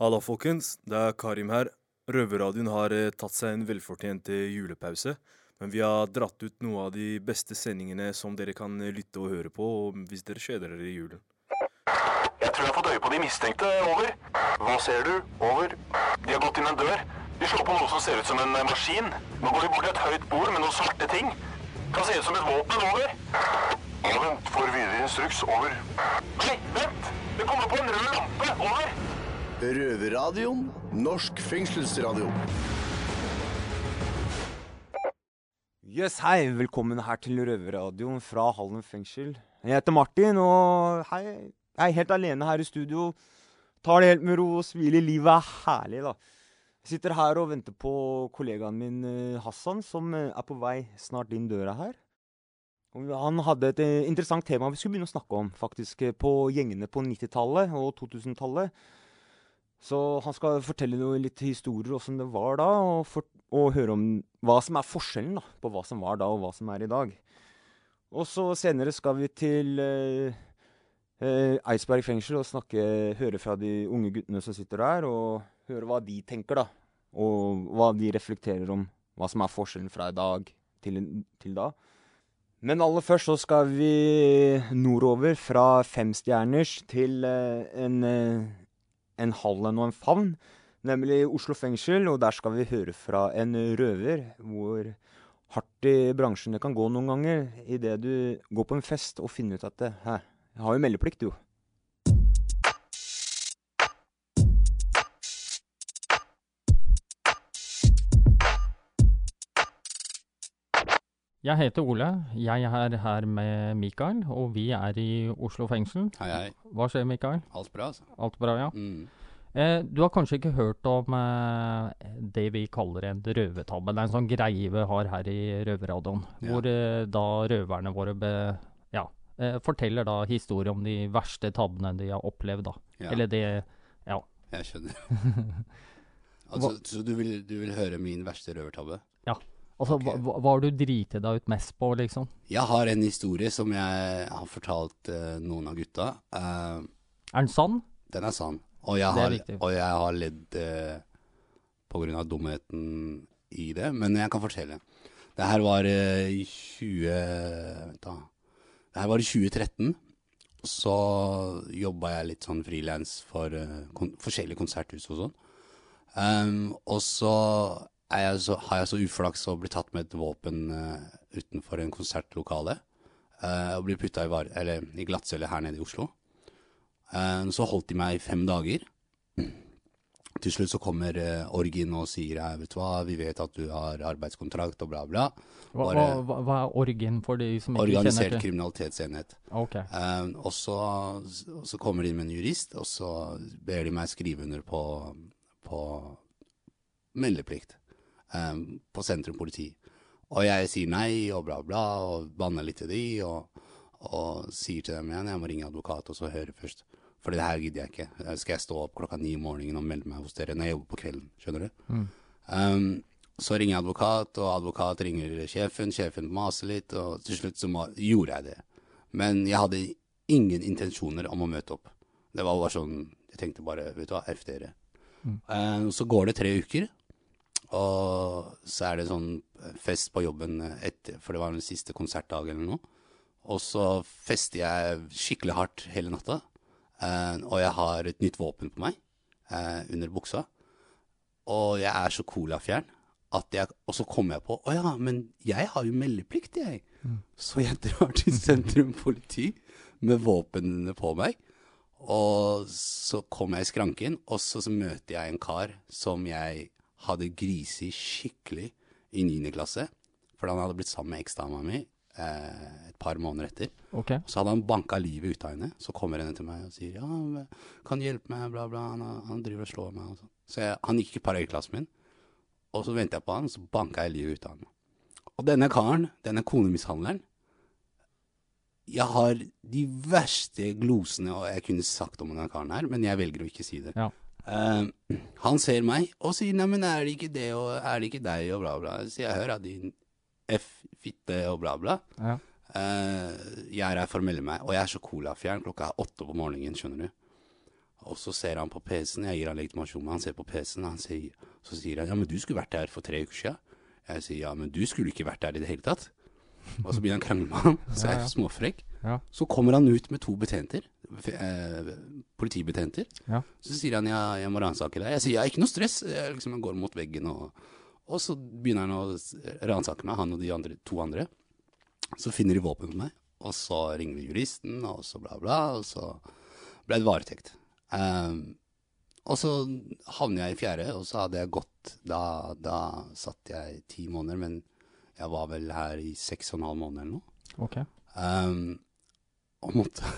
Halla, folkens. Det er Karim her. Røverradioen har eh, tatt seg en velfortjent eh, julepause. Men vi har dratt ut noen av de beste sendingene som dere kan eh, lytte og høre på hvis dere kjeder dere i julen. Jeg tror jeg har fått øye på de mistenkte. Over. Hva ser du? Over. De har gått inn en dør. De slår på noe som ser ut som en maskin. Nå går de bort til et høyt bord med noen svarte ting. Kan se ut som et våpen. Over. Vent. Får videre instruks. Over. Nei, vent! Det kommer på en rød lampe. Over. Røverradioen. Norsk fengselsradio. Yes, hei, velkommen her til Røverradioen fra Hallen fengsel. Jeg heter Martin, og hei, jeg er helt alene her i studio. Tar det helt med ro og smiler. Livet er herlig, da. Jeg sitter her og venter på kollegaen min eh, Hassan, som eh, er på vei snart inn døra her. Han hadde et eh, interessant tema vi skulle begynne å snakke om, faktisk, på gjengene på 90-tallet og 2000-tallet. Så han skal fortelle noe litt historier åssen det var da, og, for, og høre om hva som er forskjellen da, på hva som var da og hva som er i dag. Og så senere skal vi til eh, eh, Eidsberg fengsel og snakke, høre fra de unge guttene som sitter der, og høre hva de tenker, da. Og hva de reflekterer om hva som er forskjellen fra i dag til, til da. Men aller først så skal vi nordover fra femstjerners til eh, en en hallen og en favn, nemlig Oslo fengsel. Og der skal vi høre fra en røver hvor hardt i bransjen det kan gå noen ganger idet du går på en fest og finner ut at Hæ, jeg har jo meldeplikt, jo. Jeg heter Ole. Jeg er her med Mikael, og vi er i Oslo fengsel. Hei, hei. Hva skjer, Mikael? Alt bra, altså? Alt bra, ja? Mm. Eh, du har kanskje ikke hørt om eh, det vi kaller en røvertabbe. Det er en sånn greie vi har her i Røverradioen, Ja. hvor eh, da røverne våre be, ja, eh, forteller da historier om de verste tabbene de har opplevd. da. Ja, Eller det Ja. jeg skjønner. altså, så du vil, du vil høre min verste røvertabbe? Altså, okay. hva, hva har du driti deg ut mest på, liksom? Jeg har en historie som jeg har fortalt uh, noen av gutta. Uh, Er den sann? den er sann. Og jeg har, og jeg har ledd uh, på grunn av dumheten i det, men jeg kan fortelle. Det her var i 20... Vent da. Det her var i 2013. Så jobba jeg litt sånn frilans for kon forskjellige konserthus og sånn. Um, og så, jeg så har jeg så uflaks å bli tatt med et våpen uh, utenfor en konsertlokale. Uh, og bli putta i, var- eller i glattcelle her nede i Oslo. Uh, så holdt de meg i fem dager. Til slutt så kommer Orgin og sier «Ja, vet du hva, vi vet at du har arbeidskontrakt og bla, bla. Hva, hva, hva, hva er orgin for de som ikke Organisert kjenner til? kriminalitetsenhet. Ok. Eh, og så, så kommer de med en jurist, og så ber de meg skrive under på, på meldeplikt eh, på sentrum politi. Og jeg sier nei, og bla, bla, og banner litt til de, og, og sier til dem igjen jeg må ringe advokat og så høre først. For det her gidder jeg ikke. Eh, Skal jeg stå opp klokka ni om morgenen og melde meg hos dere når jeg jobber på kvelden? Skjønner du? Mm. Um, så ringer jeg advokat, og advokat ringer sjefen. Sjefen maser litt, og til slutt så gjorde jeg det. Men jeg hadde ingen intensjoner om å møte opp. Det var bare sånn Jeg tenkte bare, vet du hva, f dere. Mm. Eh, så går det tre uker, og så er det sånn fest på jobben etter, for det var den siste konsertdagen eller noe. Og så fester jeg skikkelig hardt hele natta, eh, og jeg har et nytt våpen på meg eh, under buksa. Og jeg er så colafjern at jeg Og så kommer jeg på Å ja, men jeg har jo meldeplikt, jeg. Så jeg drar til sentrum politi med våpnene på meg. Og så kommer jeg i skranken, og så, så møter jeg en kar som jeg hadde grisi skikkelig i 9. klasse. For han hadde blitt sammen med eksdama mi eh, et par måneder etter. Okay. Så hadde han banka livet ut av henne. Så kommer henne til meg og sier ja, kan du hjelpe meg, bla, bla. Han, han driver og slår meg. Og sånn. så jeg, han gikk i parallellklassen min. Og så ventet jeg på han, og så banka jeg livet ut av han. Og denne karen, denne konemishandleren Jeg har de verste glosene jeg kunne sagt om denne karen her, men jeg velger å ikke si det. Ja. Eh, han ser meg og sier 'nei, men er det ikke det, og er det ikke deg', og bla, bla. Så jeg hører at din F-fitte og bla, bla. Ja. Uh, jeg er her for å melde meg, og jeg er så colafjern klokka er åtte på morgenen, skjønner du. Og så ser han på PC-en, jeg gir han legitimasjon, men han ser på PC-en, og han sier, så sier han ja, men du skulle vært der for tre uker siden. Jeg sier ja, men du skulle ikke vært der i det hele tatt. Og så begynner han å krangle med han, så er Ja, ja. jeg småfrekk. Ja. Så kommer han ut med to betjenter, eh, politibetjenter. Ja. Så sier han ja, jeg må ransake deg. Jeg sier ja, ikke noe stress. Jeg liksom går mot veggen, og, og så begynner han å ransake meg, han og de andre, to andre. Så finner de våpen på meg, og så ringer vi juristen, og så bla, bla, og så ble det varetekt. Um, og så havner jeg i fjerde, og så hadde jeg gått Da, da satt jeg ti måneder, men jeg var vel her i seks og en halv måned eller noe. Ok. Um, og måtte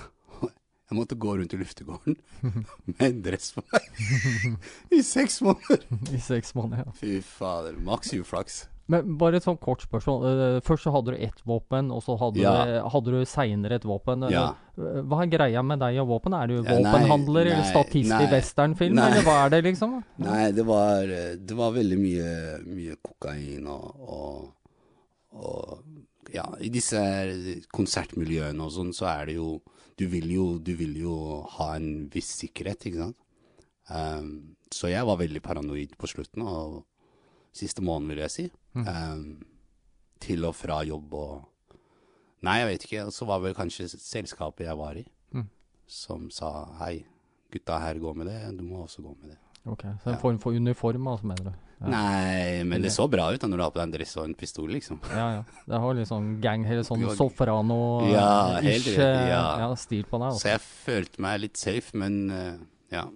Jeg måtte gå rundt i luftegården med en dress på meg i seks måneder. I seks måneder, ja. Fy fader. Maks uflaks. Men bare et sånn kort spørsmål. Eh, først så hadde du ett våpen, og så hadde Ja. du, hadde du seinere et våpen. Eh, Ja. Hva er greia med deg og våpen? Er du nei, våpenhandler eller nei, i westernfilm, eller hva er det, liksom? Nei, det var, det var veldig mye, mye kokain og, og, og Ja, i disse konsertmiljøene og sånn, så er det jo du vil jo, du vil jo ha en viss sikkerhet, ikke sant? Um, så jeg var veldig paranoid på slutten, og siste måneden, vil jeg si. Ehm, til og fra jobb og Nei, jeg vet ikke. Så var vel kanskje selskapet jeg var i, Mm. som sa hei, gutta her går med det, du må også gå med det. Ok, Så en Ja. form for uniform, altså, mener du? Nei, men det så bra ut da når du har på deg en dress og en pistol, liksom. Ja, ja. Det har litt sånn gang, eller sånn soprano Ja, eh, helt ish, eh, ja. ja, stil på deg. Også. Så Altså. jeg følte meg litt safe, men eh, ja.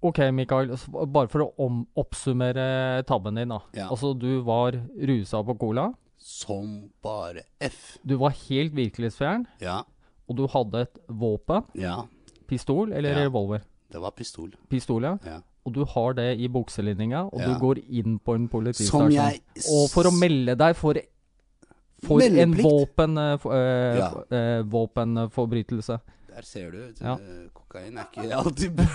Ok, Mikael. Bare for å oppsummere tabben din, da. Ja. Altså, du var rusa på cola. Som bare F. Du var helt virkelighetsfjern. Ja, Og du hadde et våpen. ja. Pistol eller Ja. revolver? Det var pistol. Pistol, ja. Ja. Og du har det i bukselinninga, og du går inn på en politistasjon. jeg Og for å melde deg for, for en våpen, uh, Ja. eh, våpenforbrytelse. Der ser du. Ja. Kokain er ikke alltid bra.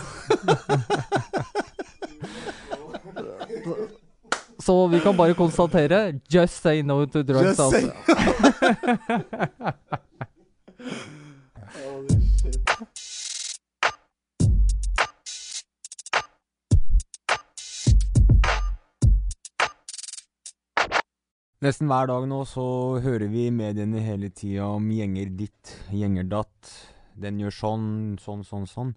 Så vi kan bare konstatere Just say no to drugs. Just say- Nesten hver dag nå så hører vi i mediene hele tida om gjenger ditt, gjenger datt. Den gjør sånn, sånn, sånn, sånn.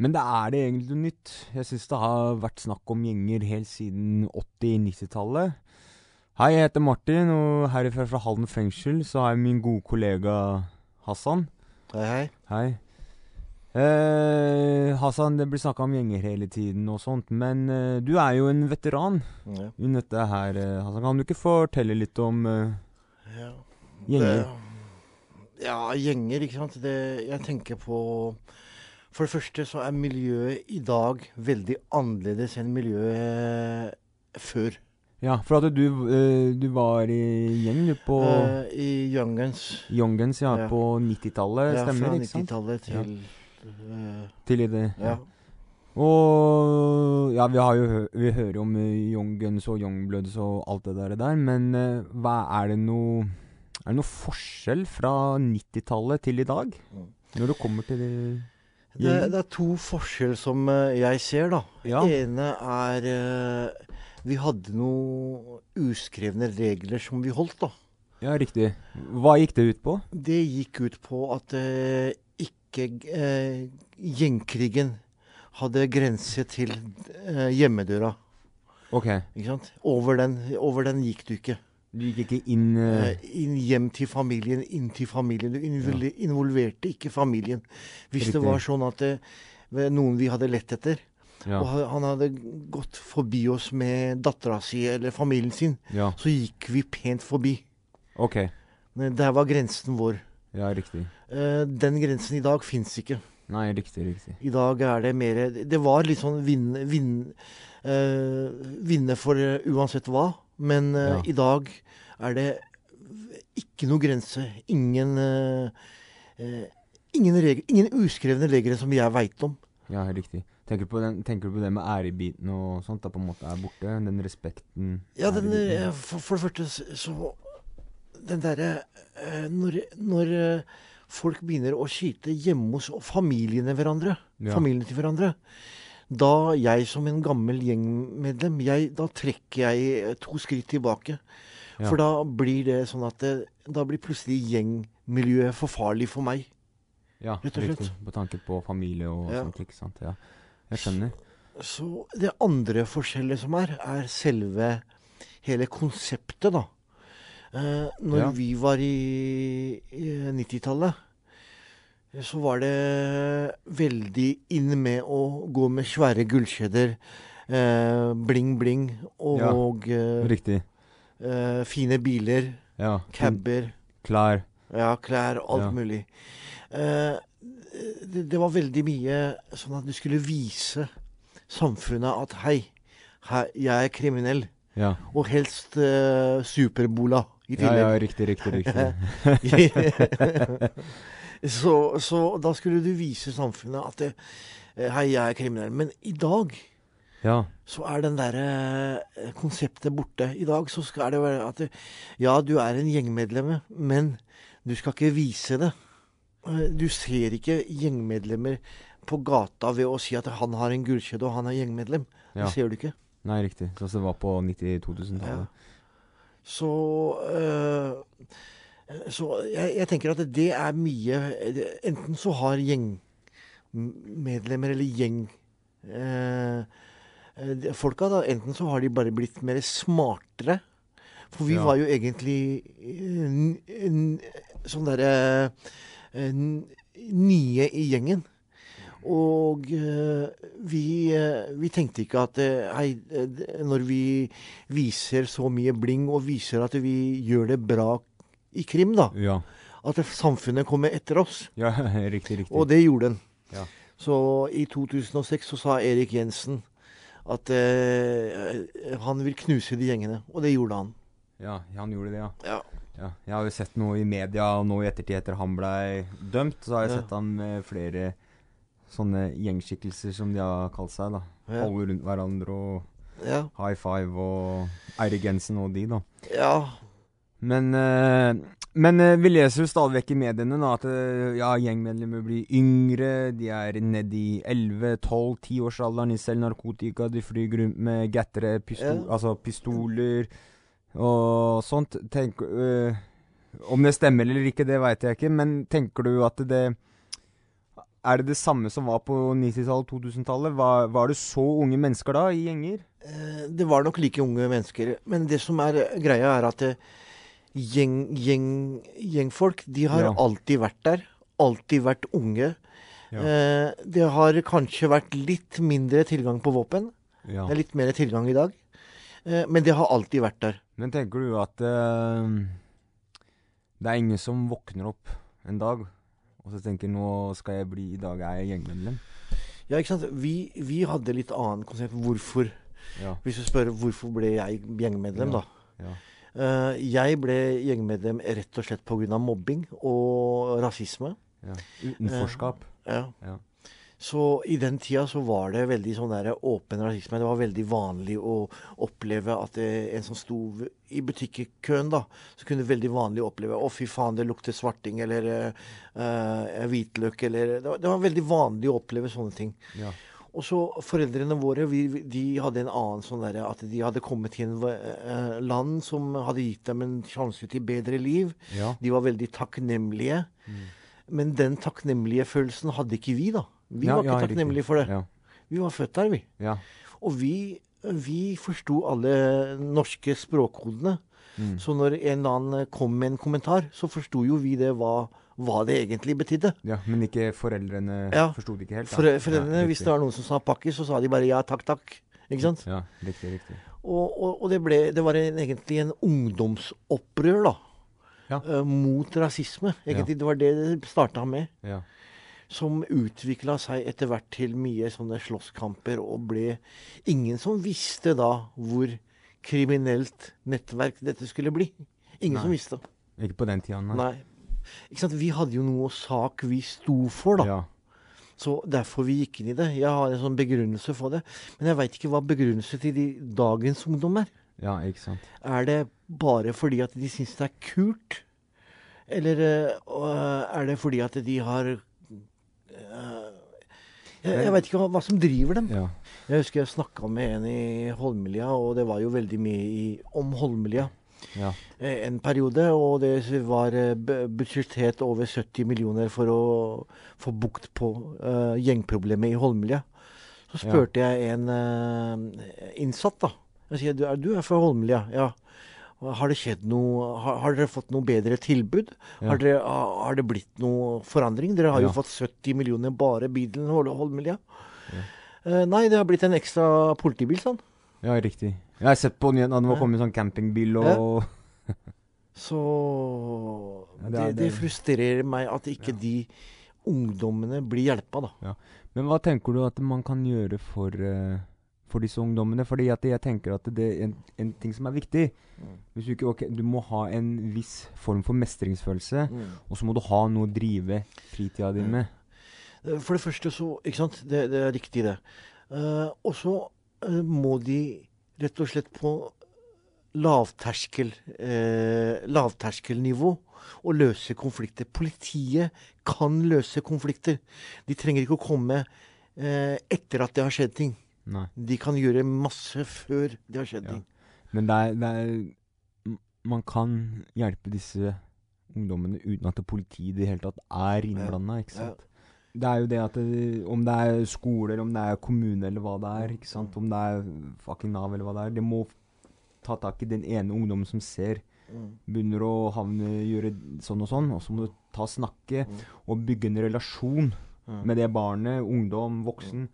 Men det er det egentlig noe nytt. Jeg syns det har vært snakk om gjenger helt siden 80-90-tallet. Hei, jeg heter Martin, og herifra fra Halden fengsel så har jeg min gode kollega Hassan. Hei, hei. Hei. Eh, Hassan, det blir snakka om gjenger hele tiden og sånt, men eh, du er jo en veteran Ja. i dette her. eh, Hassan, kan du ikke fortelle litt om eh, Ja. gjenger? Det, ja, gjenger, ikke sant. Det, jeg tenker på For det første så er miljøet i dag veldig annerledes enn miljøet før. Ja, for at du, eh, du var i gjeng du, på Eh, I Youngens. Youngens, ja, ja. på 90-tallet, stemmer, det? ikke sant? 90-tallet til eh, Til det. Ja. Og ja, vi har jo vi hører om uh, Young Guns og Youngbloods og alt det der, men eh, hva er det noe Er det noe forskjell fra 90-tallet til i dag? Mm. Når det kommer til det Det, det er to forskjell som eh, jeg ser, da. Ja. ene er eh, Vi hadde noen uskrevne regler som vi holdt, da. Ja, riktig. Hva gikk det ut på? Det gikk ut på at eh, ikke eh, gjengkrigen hadde grense til eh, hjemmedøra. Ok, Ikke sant? Over den, over den gikk du ikke. du gikk ikke inn uh... Eh, inn hjem til familien, inn til familien. Du invol- involverte ikke familien. Hvis Riktig. det var sånn at det noen vi hadde lett etter, ja, og han hadde gått forbi oss med dattera si eller familien sin, ja, så gikk vi pent forbi. ok. Der var grensen vår. Ja, riktig. Eh, den grensen i dag fins ikke. Nei, riktig, riktig. I dag er det mer Det var litt sånn vinne, vin, eh, vinne for eh, uansett hva. Men eh, Ja. i dag er det ikke noe grense. Ingen eh, eh, ingen, regler, ingen uskrevne regler som jeg veit om. Ja, riktig. Tenker du, på den, tenker du på det med ærebiten og sånt, da på en måte er borte? Den respekten? Ja, den, for, for det første så Den derre når, når eh, folk begynner å skyte hjemme hos familiene hverandre. Ja. Familiene til hverandre. Da jeg som en gammel gjengmedlem, jeg, da trekker jeg eh, to skritt tilbake. Ja. For da blir det sånn at det, da blir plutselig gjengmiljøet for farlig for meg. Ja, Rett og slett. På tanke på familie og Ja. sånt, ikke sant. Ja. Jeg skjønner. Så det andre forskjellet som er, er selve hele konseptet, da. Eh, når Ja. vi var i, i 90-tallet, så var det veldig inn med å gå med svære gullkjeder, eh, bling, bling, og eh, Riktig. eh, fine biler, Ja. cabber, Klær. ja, klær, alt Ja. mulig. Eh, det, det var veldig mye sånn at du skulle vise samfunnet at hei, hei jeg er kriminell. Ja. Og helst uh, superbola i ja, ja, riktig, riktig, riktig. så, så da skulle du vise samfunnet at det, eh, hei, jeg er kriminell. Men i dag ja. så er den derre eh, konseptet borte. I dag så skal det være at det, ja, du er en gjengmedlem, men du skal ikke vise det. Eh, Du ser ikke gjengmedlemmer på gata ved å si at han har en gullkjede og han er gjengmedlem. ja. Det ser du ikke. Nei, riktig. Sånn som det var på 90-2000-tallet. Så øh, Så jeg, jeg tenker at det er mye Enten så har gjengmedlemmer eller gjeng øh, øh, Folka, da, enten så har de bare blitt mer smartere. For vi Ja. var jo egentlig sånn derre nye i gjengen. Og øh, vi, øh, vi tenkte ikke at øh, hei, når vi viser så mye bling og viser at vi gjør det bra i krim, da, Ja. at samfunnet kommer etter oss. ja, riktig, riktig. Og det gjorde den. Ja. Så i 2006 så sa Erik Jensen at øh, han vil knuse de gjengene. Og det gjorde han. Ja, han gjorde det, ja. Ja. ja. Jeg har jo sett noe i media og nå i ettertid etter han blei dømt, så har jeg sett han med flere sånne gjengskikkelser som de har kalt seg, da. Ja. Holde rundt hverandre og Ja. high five og Eirik Jensen og de, da. ja. Men, eh, men eh, vi leser jo stadig vekk i mediene da, at eh, ja, gjengmedlemmer blir yngre. De er nede i 11-12-10-årsalderen. De selger narkotika. De flyr rundt med gattere, pistol, Ja. altså pistoler og sånt. Tenk, eh, om det stemmer eller ikke, det veit jeg ikke. Men tenker du at det Er det det samme som var på 90-tallet, 2000-tallet? Var, var det så unge mennesker da, i gjenger? Eh, Det var nok like unge mennesker. Men det som er eh, greia, er at eh, gjeng, gjeng, gjengfolk, de har Ja. alltid vært der. Alltid vært unge. Ja. Det har kanskje vært litt mindre tilgang på våpen. Ja. Det er litt mer tilgang i dag. Men det har alltid vært der. Men tenker du at uh, det er ingen som våkner opp en dag og så tenker nå skal jeg bli I dag er jeg gjengmedlem? Ja, ikke sant? Vi, vi hadde litt annet konsept. Hvorfor? Ja. Hvis du spør hvorfor ble jeg gjengmedlem, Ja. da. ja. Uh, jeg ble gjengmedlem rett og slett pga. mobbing og rasisme. ja. Utenforskap. Ja. Ja. Så i den tida så var det veldig sånn der åpen rasisme. Det var veldig vanlig å oppleve at det, en som sto i butikkøen, da, så kunne veldig vanlig oppleve Å, fy faen, det lukter svarting, eller eh, eh, hvitløk, eller det var, det var veldig vanlig å oppleve sånne ting. Ja. Og så foreldrene våre, vi, de hadde en annen sånn derre At de hadde kommet til en eh, land som hadde gitt dem en sjanse til bedre liv. Ja. De var veldig takknemlige. Men den takknemlige følelsen hadde ikke vi, da. Vi Ja, var ikke ja, takknemlige for det. Ja. Vi var født der, vi. ja. Og vi, vi forsto alle norske språkkodene. Mm. Så når en eller annen kom med en kommentar, så forsto jo vi det hva, hva det egentlig betydde. ja. Men ikke foreldrene Ja. forsto det ikke helt? For, foreldrene, ja, hvis det var noen som sa pakkis, så sa de bare ja, takk, takk. Ikke sant? Ja, riktig, riktig. Og, og, og det, ble, det var en, egentlig en ungdomsopprør, da. Ja. Uh, mot rasisme. Egentlig, Det var det det starta med. Ja. Som utvikla seg etter hvert til mye sånne slåsskamper, og ble ingen som visste da hvor kriminelt nettverk dette skulle bli. Ingen Nei. som visste. Ikke på den tida, nei. Nei. Ikke sant? Vi hadde jo noe sak vi sto for, da. Ja. Så derfor vi gikk inn i det. Jeg har en sånn begrunnelse for det. Men jeg veit ikke hva begrunnelse til de dagens ungdom er. ja, ikke sant. Er det bare fordi at de syns det er kult? Eller eh, er det fordi at de har Jeg, jeg veit ikke hva, hva som driver dem. Ja. Jeg husker jeg snakka med en i Holmlia, og det var jo veldig mye i, om Holmlia Ja. eh, en periode. Og det var eh, bu- budsjettert over 70 millioner for å få bukt på uh, gjengproblemet i Holmlia. Så Ja. jeg en uh, innsatt, da. Jeg sier du er, du er fra Holmlia, ja. Har det skjedd noe Har, har dere fått noe bedre tilbud? Ja. Har, dere, har det blitt noe forandring? Dere har Ja. jo fått 70 millioner bare bilen Hol- Ja. Uh, nei, det har blitt en ekstra politibil, sånn. ja, riktig. Jeg har sett på den igjen. det var kommet i sånn campingbil og Så det det, er- frustrerer meg at ikke de ungdommene blir hjelpa, da. Men hva tenker du at man kan gjøre for, eh, for disse ungdommene? Fordi at jeg tenker at det er en, en ting som er viktig. Mm. Du ikke, okay, du må ha en viss form for mestringsfølelse, og så må du ha noe å drive fritida di Mm. med. Eh, For det første så Ikke sant? Det, det er riktig, det. Uh, og så uh, må de rett og slett på lavterskel, uh, lavterskelnivå og løse konflikter. Politiet kan løse konflikter. De trenger ikke å komme etter at det har skjedd ting. Nei. De kan gjøre masse før det har skjedd Ja. ting. Men det er, det er Man kan hjelpe disse ungdommene uten at politiet i det hele tatt er innblanda, ikke Ja. sant. Det er jo det at det, om det er skole, eller om det er kommune, eller hva det er, ikke sant. Om det er fucking Nav, eller hva det er. Det må ta tak i den ene ungdommen som ser Mm. begynner å havne, gjøre sånn og sånn, og så må du ta snakke Mm. og bygge en relasjon Mm. med det barnet, ungdom, voksen,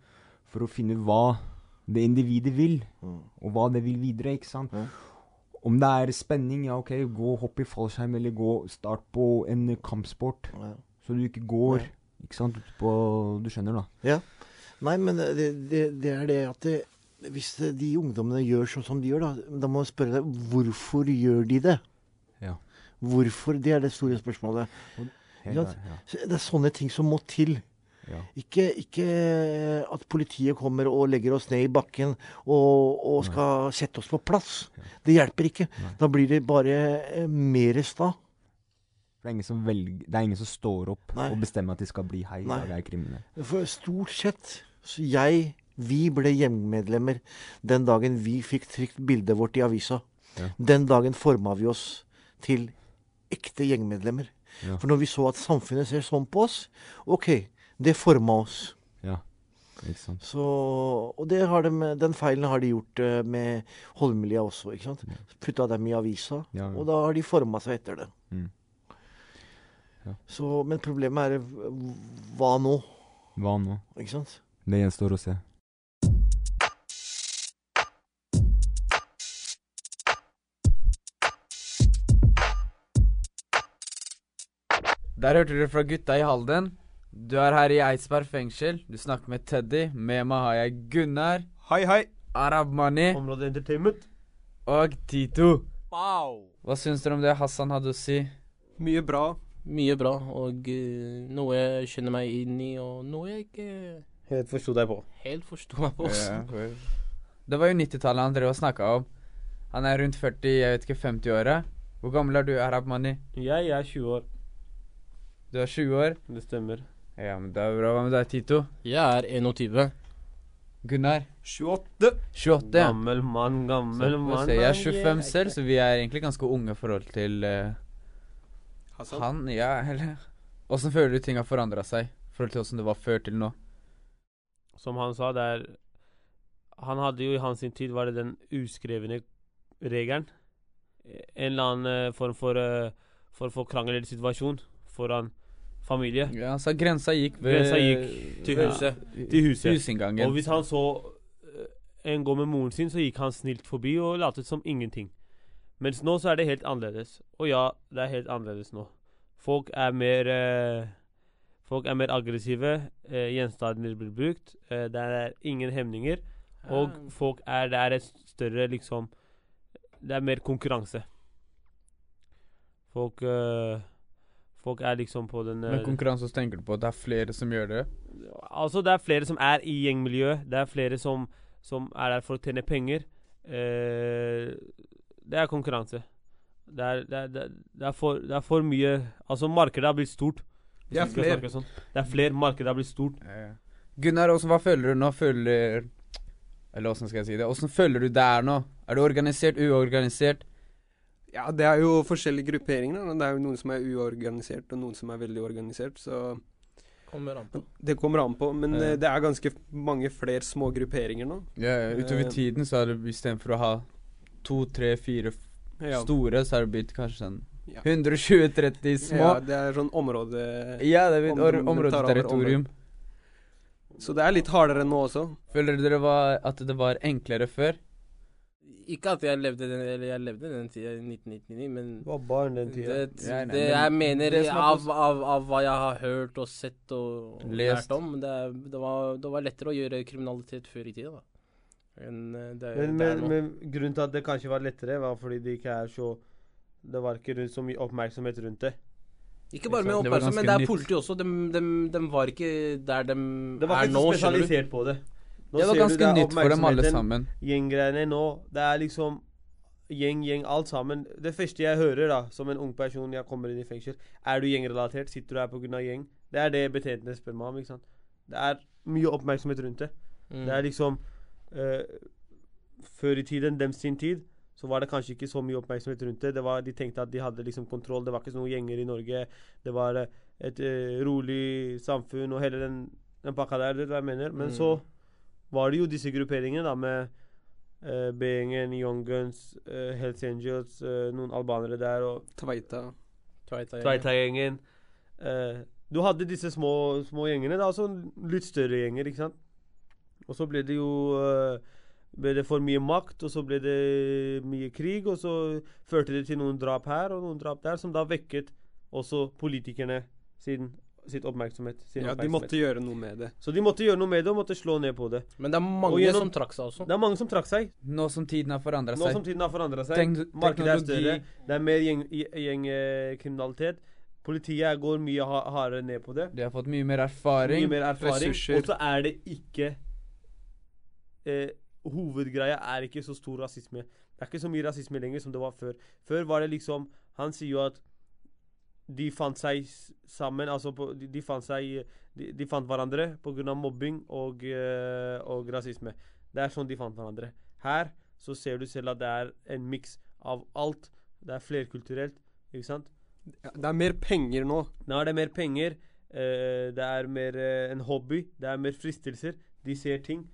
for å finne hva det individet vil, Mm. og hva det vil videre, ikke sant. Mm. Om det er spenning, ja ok, gå og hopp i fallskjerm, eller gå start på en kampsport, Ja. så du ikke går, Ja. ikke sant, ut på, du skjønner da. Ja. Nei, men det, det, det er det at det, hvis de ungdommene gjør sånn som de gjør, da, da må man spørre deg hvorfor gjør de det? Ja. Hvorfor? Det er det store spørsmålet. Der, ja. Det er sånne ting som må til. Ja. Ikke, ikke at politiet kommer og legger oss ned i bakken og, og skal sette oss på plass. Det hjelper ikke. Nei. Da blir det bare eh, mer sta. Det er ingen som velger, det er ingen som står opp Nei. og bestemmer at de skal bli hei, Nei. jeg er kriminelle. For stort sett så jeg Vi ble gjengmedlemmer den dagen vi fikk trykt bildet vårt i avisa. Ja. Den dagen forma vi oss til ekte gjengmedlemmer. Ja. For når vi så at samfunnet ser sånn på oss, OK, det forma oss. Ja, ikke sant. Så, og det har de, den feilen har de gjort eh, med Holmlia også. ikke sant? Putta dem i avisa, Ja, ja. og da har de forma seg etter det. Mm. Ja. Så, men problemet er hva nå? Hva nå? Ikke sant? Det gjenstår å se. Der hørte dere fra gutta i Halden. Du er her i Eidsberg fengsel. Du snakker med Teddy. Med meg har jeg Gunnar, Hei, hei. Arab Mani Område Entertainment. og Tito. Wow. Hva syns dere om det Hassan hadde å si? Mye bra. Mye bra, og uh, noe jeg kjenner meg inn i, og noe jeg ikke Helt forsto deg på. helt forsto meg på. også. Det var jo 90-tallet han drev og snakka om. Han er rundt 40, jeg vet ikke, 50-åra. Hvor gammel er du, Arab Mani? Jeg er 20 år. Du er 20 år? Det stemmer. Ja, men det er bra. Hva med deg, Tito? Jeg er 21. Gunnar? 28. 28, ja. Gammel mann, gammel mann. se. jeg er 25 selv, så vi er egentlig ganske unge i forhold til uh, Hassan. han. Ja, eller Åssen føler du ting har forandra seg i forhold til åssen det var før til nå? Som han sa, det er Han hadde jo i hans tid var det den uskrevne regelen. En eller annen eh, form for uh, For å få krangel eller situasjon foran familie. Ja, så grensa gikk ved Grensa gikk til huset. huset. Til huset. Husinngangen. Og hvis han så eh, en gå med moren sin, så gikk han snilt forbi og latet som ingenting. Mens nå så er det helt annerledes. Og ja, det er helt annerledes nå. Folk er mer eh, Folk er mer aggressive. Eh, gjenstander blir brukt. Eh, det er ingen hemninger. Og folk er Det er et større liksom Det er mer konkurranse. Folk eh, Folk er liksom på den Men konkurranse så tenker du på at det er flere som gjør det? Altså, det er flere som er i gjengmiljøet. Det er flere som, som er der for å tjene penger. Eh, det er konkurranse. Det er, det, er, det, er, for, det er for mye Altså, markedet har blitt stort. Det er flere. Sånn. Det er flere. Markedet har blitt stort. Gunnar, også, hva føler du nå? Føler Eller åssen skal jeg si det? Åssen føler du det er nå? Er du organisert, uorganisert? Ja, det er jo forskjellige grupperinger. Da. Det er jo noen som er uorganisert, og noen som er veldig organisert. Så Kommer an på. det kommer an på. Men Ja. eh, det er ganske mange flere små grupperinger nå. Ja, utover uh, tiden så er det istedenfor å ha to, tre, fire Ja. store, så er det blitt kanskje sånn Ja. 120-30 små. Ja, det er sånn område... Ja, det er over områdeterritorium. Område. Så det er litt hardere nå også. Føler dere var, at det var enklere før? Ikke at jeg levde den, eller jeg levde den tida i 1999, men Du var barn den tida. Det, Ja, nei, det men jeg mener det av, av, av hva jeg har hørt og sett og, og lært om, det, det, var, det var lettere å gjøre kriminalitet før i tida, da. Eh, det, Men, det men, men grunnen til at det kanskje var lettere, var fordi det ikke er så Det var ikke rundt så mye oppmerksomhet rundt det. Ikke bare med oppmerksomhet, men det er politi også. De, de, de var ikke der de er nå, Det var ikke spesialisert på det. Nå Det var ser du ganske er nytt for dem alle sammen. Gjenggreiene nå, det er liksom gjeng, gjeng, alt sammen. Det første jeg hører da, som en ung person jeg kommer inn i fengsel, er du gjengrelatert? Sitter du her pga. gjeng? Det er det betjentene spør meg om. ikke sant? Det er mye oppmerksomhet rundt det. Mm. Det er liksom uh, Før i tiden, dem sin tid, så var det kanskje ikke så mye oppmerksomhet rundt det. det var, de tenkte at de hadde liksom kontroll. Det var ikke noen gjenger i Norge. Det var eh, et uh, rolig samfunn og hele den, den pakka der. Det er hva jeg mener. Men Mm. så var det jo disse grupperingene da med uh, B-gjengen, Young Guns, uh, Hells Angels, uh, noen albanere der og Tveita. Tveita-gjengen. Uh, du hadde disse små, små gjengene. da, altså litt større gjenger, ikke sant. Og så ble det jo eh, ble det for mye makt, og så ble det mye krig, og så førte det til noen drap her og noen drap der, som da vekket også politikerne sin, sitt oppmerksomhet. Sin Ja, de måtte gjøre noe med det. Så de måtte gjøre noe med det og måtte slå ned på det. Men det er mange Og gjennom- som trakk seg også. Det er mange som trakk seg. Nå som tiden har forandra Nå seg. som tiden har forandra seg. Tek- Markedet er større. Det er mer gjengkriminalitet. Politiet går mye hardere ned på det. De har fått mye mer erfaring. Mye mer erfaring. ressurser. Og så er det ikke eh, Hovedgreia er ikke så stor rasisme. Det er ikke så mye rasisme lenger som det var før. Før var det liksom Han sier jo at de fant seg sammen Altså på, de, de fant seg de, de fant hverandre pga. mobbing og, eh, og rasisme. Det er sånn de fant hverandre. Her så ser du selv at det er en miks av alt. Det er flerkulturelt, ikke sant? Det er mer penger nå. Nå er det mer penger. Uh, det er mer uh, en hobby. Det er mer fristelser. De ser ting.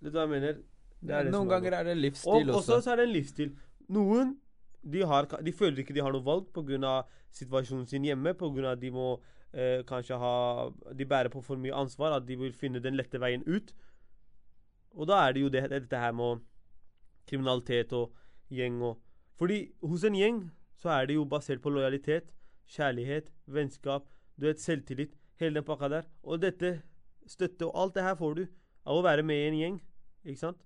Vet du hva jeg mener? Det det noen ganger er det livsstil og, også. også. så er det en livsstil. Noen de, har, de føler ikke de har noe valg pga. situasjonen sin hjemme. Pga. de må eh, kanskje ha De bærer på for mye ansvar. At de vil finne den lette veien ut. Og da er det jo det, dette her med kriminalitet og gjeng og Fordi hos en gjeng så er det jo basert på lojalitet, kjærlighet, vennskap, du vet, selvtillit. Hele den pakka der. Og dette, støtte og alt det her får du av å være med i en gjeng. Ikke sant?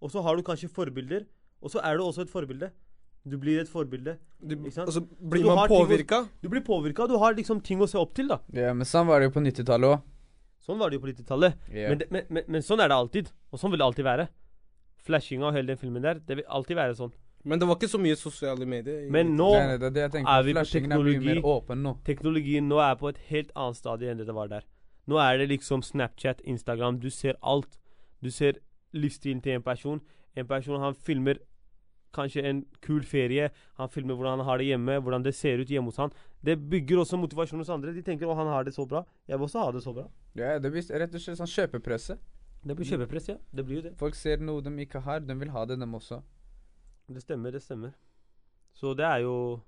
Og så har du kanskje forbilder, og så er du også et forbilde. Du blir et forbilde. ikke sant? og så Så blir du man påvirka. Du blir påvirka. Du har liksom ting å se opp til, da. Ja, men sånn var det jo på 90-tallet òg. Sånn var det jo på 90-tallet. Ja. Men, men, men, men sånn er det alltid. Og sånn vil det alltid være. Flashinga og hele den filmen der, det vil alltid være sånn. Men det var ikke så mye sosiale medier. Men nå Nei, nei, det er det jeg tenker. er vi på teknologi. er mye mer teknologi. åpen nå. Teknologien nå er på et helt annet stadie enn det det var der. Nå er det liksom Snapchat, Instagram. Du ser alt. Du ser livsstilen til en person. En person han filmer kanskje en kul ferie. Han filmer hvordan han har det hjemme, hvordan det ser ut hjemme hos han. Det bygger også motivasjon hos andre. De tenker 'Å, han har det så bra'. Jeg vil også ha det så bra'. Ja, det blir rett og slett sånn kjøpepresse. Det blir kjøpepress, ja. Det blir jo det. Folk ser noe de ikke har, de vil ha det, dem også. Det stemmer, det stemmer. Så det er jo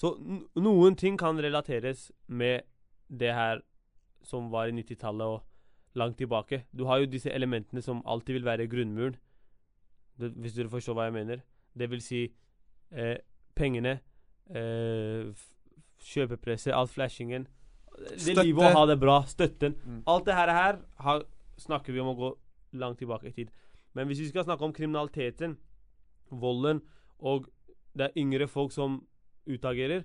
Så noen ting kan relateres med det her som var i 90-tallet og langt tilbake. Du har jo disse elementene som alltid vil være grunnmuren, det, hvis dere forstår hva jeg mener. Det vil si eh, pengene, eh, kjøpepresset, all flashingen. Det Støtte. livet å ha det bra, støtten. Mm. Alt det her, her har, snakker vi om å gå langt tilbake i tid. Men hvis vi skal snakke om kriminaliteten, volden, og det er yngre folk som utagerer,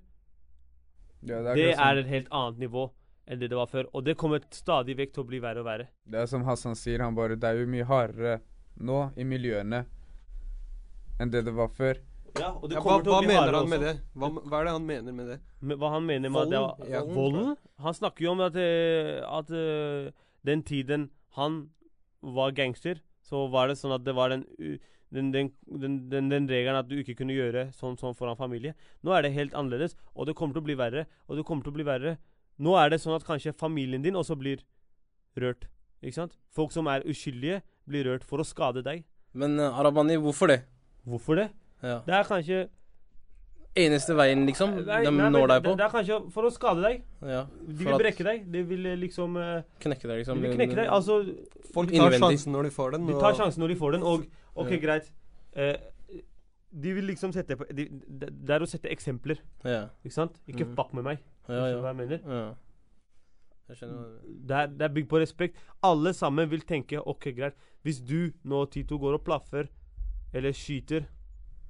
Ja, det, akkurat som- er et helt annet nivå enn det det var før. Og det kommer stadig vekk til å bli verre og verre. Det er som Hassan sier, han bare Det er jo mye hardere nå i miljøene enn det det var før. Ja, og det Ja, hva til å hva mener han med det? Hva, hva er det han mener med det? Men hva han mener med at det Volden? Ja. volden? Han snakker jo om at, eh, at uh, den tiden han var gangster, så var det sånn at det var den, den, den, den, den, den regelen at du ikke kunne gjøre sånn sånn foran familie. Nå er det helt annerledes, og det kommer til å bli verre. Og det kommer til å bli verre. Nå er det sånn at kanskje familien din også blir rørt. Ikke sant? Folk som er uskyldige, blir rørt for å skade deg. Men uh, Arabani, hvorfor det? Hvorfor det? Ja. Det er kanskje Eneste veien, liksom? Nei, de nei, når deg på? det er kanskje for å skade deg. Ja, De vil brekke deg. De vil eh, liksom uh, Knekke deg, liksom. De vil knekke deg. Altså Folk tar Innvendig. sjansen når de får den. De tar sjansen når de får den, og OK, Ja. greit. Uh, de vil liksom sette på de, det, det er å sette eksempler. Ja. Ikke sant? Ikke mm. fuck med meg. Ja, ja. hva jeg mener? Ja. Jeg skjønner Det er, det er bygd på respekt. Alle sammen vil tenke OK, greit. Hvis du nå, Tito, går og plaffer eller skyter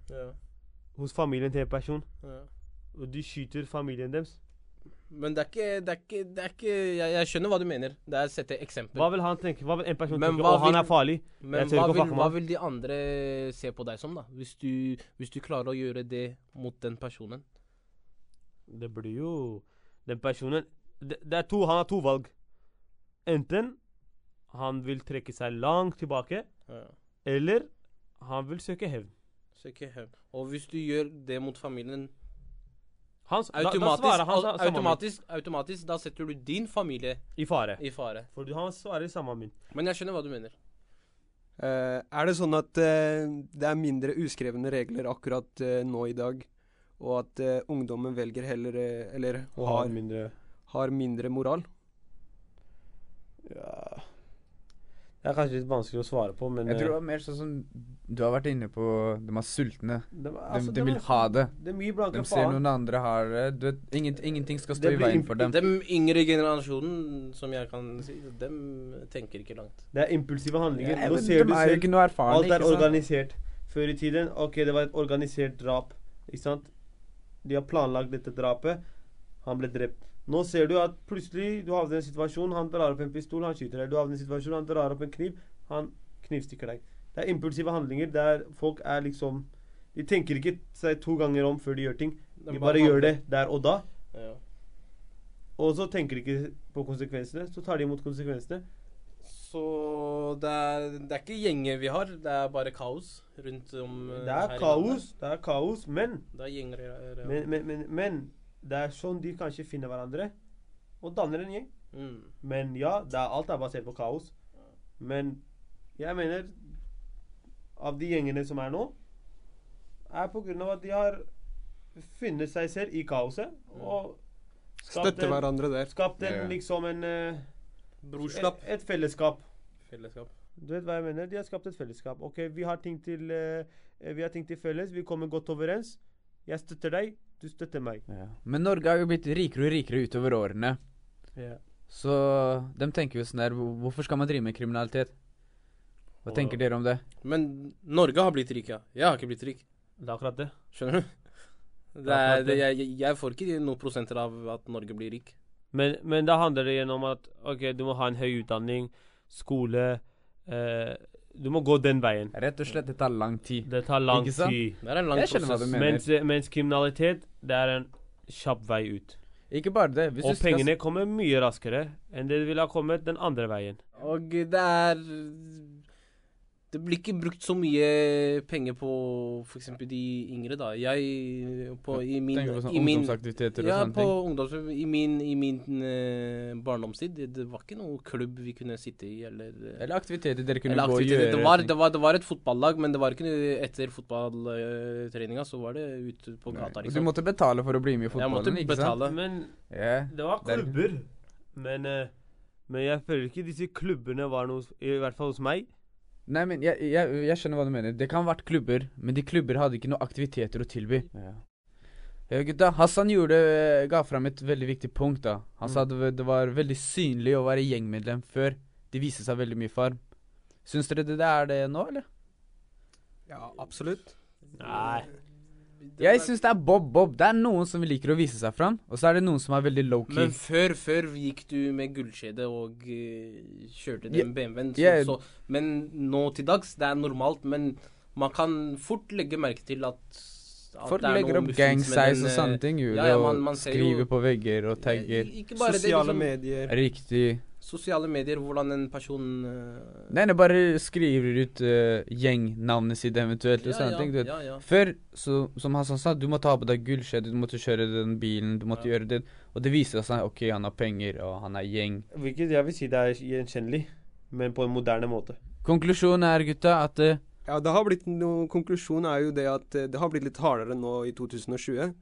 Ja. hos familien til en person, Ja. og de skyter familien deres Men det er ikke, det er ikke, det er ikke jeg, jeg skjønner hva du mener. Det er å sette eksempel. Hva vil han tenke? Hva vil en person Men tenke? Å, han er farlig. Men hva vil, hva vil de andre se på deg som, da? Hvis du, hvis du klarer å gjøre det mot den personen? Det blir jo Den personen det, det er to, Han har to valg. Enten han vil trekke seg langt tilbake, Ja. eller han vil søke hevn. Søke hevn. Og hvis du gjør det mot familien Hans, automatisk, da, da han automatisk, automatisk, automatisk, da setter du din familie. I fare. i fare. For han svarer i samme mynt. Men jeg skjønner hva du mener. Uh, er det sånn at uh, det er mindre uskrevne regler akkurat uh, nå i dag, og at ungdommen velger heller Eller har, har mindre har mindre moral? Ja Det er kanskje litt vanskelig å svare på, men Jeg tror det eh, var mer sånn som du har vært inne på, de er sultne. De, altså, de de vil ha det. Det er mye De ser noen andre har det. Du vet, ingen, ingenting skal stå i veien for dem. Den yngre generasjonen, som jeg kan si, dem tenker ikke langt. Det er impulsive handlinger. Ja, Nå ser du selv ikke noe erfarne, Alt er ikke organisert. Før i tiden OK, det var et organisert drap. Ikke sant? De har planlagt dette drapet. Han ble drept. Nå ser du at plutselig du havner i en situasjon, han drar opp en pistol, han skyter deg. Du havner i en situasjon, han drar opp en kniv, han knivstikker deg. Det er impulsive handlinger der folk er liksom De tenker ikke seg to ganger om før de gjør ting. De bare gjør det der og da. Ja. Og så tenker de ikke på konsekvensene. Så tar de imot konsekvensene. Så det er, det er ikke gjenger vi har, det er bare kaos rundt om eh, Det er kaos, det er kaos, men Det er gjenger ja. Men, men, men, men det er sånn de kanskje finner hverandre og danner en gjeng. Mm. Men ja, det er, alt er basert på kaos. Men jeg mener av de gjengene som er nå, er på grunn av at de har funnet seg selv i kaoset og Støtte hverandre der. Skapt en, ja. liksom en uh, Brorskap. Et, et fellesskap. Fellesskap. Du vet hva jeg mener? De har skapt et fellesskap. Ok, vi har ting til uh, Vi har ting til felles. Vi kommer godt overens. Jeg støtter deg, du støtter meg. Men Norge har jo blitt rikere og rikere utover årene. Ja. Så de tenker jo sånn der Hvorfor skal man drive med kriminalitet? Hva tenker dere om det? Men Norge har blitt rik, ja. Jeg har ikke blitt rik. Det er akkurat det. Skjønner du? Det er, det, jeg, jeg får ikke noen prosenter av at Norge blir rik. Men, men da handler det igjen om at ok, du må ha en høy utdanning, skole eh, Du må gå den veien. Rett og slett, det tar lang tid. Det tar lang Ikke sant? tid. Det er en lang Jeg skjønner hva prosess. du mener. Mens, mens kriminalitet, det er en kjapp vei ut. Ikke bare det. Hvis Og pengene skal- kommer mye raskere enn det ville ha kommet den andre veien. Og det er Det blir ikke brukt så mye penger på f.eks. de yngre, da. Jeg på, i min, Tenker på sånn i min ungdomsaktiviteter og ja, sånne på ting? ungdoms... I min, i min uh, barndomstid, det, det var ikke noe klubb vi kunne sitte i, eller eh, Eller aktiviteter dere kunne gå og gjøre. Det var, det, var, det var et fotballag, men det var ikke etter fotballtreninga, så var det ute på gata. Liksom. Du måtte betale for å bli med i fotballen, ikke sant? betale. Men yeah. det var er- klubber. Men, uh, men jeg føler ikke disse klubbene var noe I hvert fall hos meg. Nei, men jeg, jeg, jeg skjønner hva du mener. Det kan ha vært klubber, men de klubber hadde ikke noe aktiviteter å tilby. Ja. gutta. Hassan gjorde, ga fram et veldig viktig punkt. da. Han sa det, det var veldig synlig å være gjengmedlem før. De viste seg veldig mye farm. Syns dere det er det nå, eller? Ja, absolutt. Nei. Jeg syns det er bob-bob. Det er noen som liker å vise seg fram, og så er det noen som er veldig low-key. Men før, før gikk du med gullkjede og uh, kjørte den yeah. BMW-en. Så, yeah. så, men nå til dags, det er normalt. Men man kan fort legge merke til at at Folk det er legger opp muffins gang med size den, og sånne eh, ting, Julie, ja, ja, og man- og skriver jo- på vegger og tagger. Ikke bare det, Sosiale liksom- medier. Riktig. Sosiale medier, hvordan en person uh, Nei, det bare skriver ut uh, gjengnavnet sitt eventuelt og Ja, sånne ja, ting. Du vet. ja, ja. Før, så, som Hassan sa, du måtte ha på deg gullskjede, du måtte kjøre den bilen, du måtte gjøre det. Og det viser seg OK, han har penger, og han er gjeng. Hvilket jeg vil si det er gjenkjennelig, men på en moderne måte. Konklusjonen er, gutta, at uh, Ja, det har blitt noe Konklusjonen er jo det at det har blitt litt hardere nå i 2020.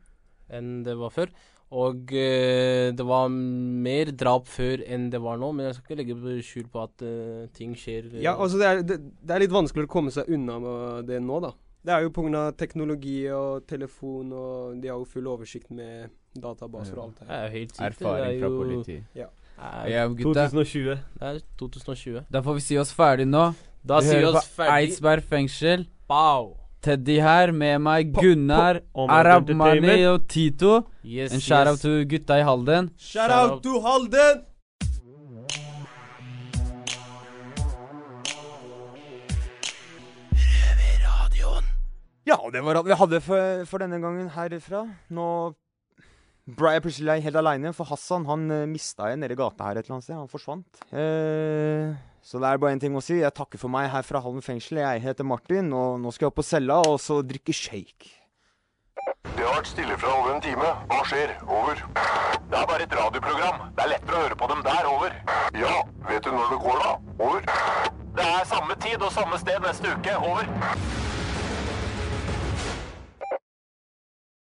enn det var før. Og eh, det var mer drap før enn det var nå, men jeg skal ikke legge skjul på at eh, ting skjer. eh, Ja, altså det er, det, det er litt vanskeligere å komme seg unna med det nå, da. Det er jo pga. teknologi og telefon, og de har jo full oversikt med databaser og alt det Det er helt sykt. Erfaring det er fra politi. Ja. Ja, gutta. 2020. Det er 2020. Da får vi si oss ferdig nå. Da vi sier vi oss ferdig. Eidsberg fengsel. Pow! Teddy her med meg, Gunnar, Arabmani Arab og Tito. Yes, En shout-out yes. til gutta i Halden. Shout out to Halden! Ja, det var alt vi hadde for, for denne gangen herifra. Nå ble jeg plutselig helt aleine, for Hassan han uh, mista jeg nede i gata her et eller annet sted. Han forsvant. Eh, så det er bare én ting å si. Jeg takker for meg her fra Halden fengsel. Jeg heter Martin, og nå skal jeg opp på cella og så drikke shake. Det har vært stille fra over en time. Hva skjer? Over. Det er bare et radioprogram. Det er lettere å høre på dem der. Over. Ja, vet du når det går, da? Over. Det er samme tid og samme sted neste uke. Over.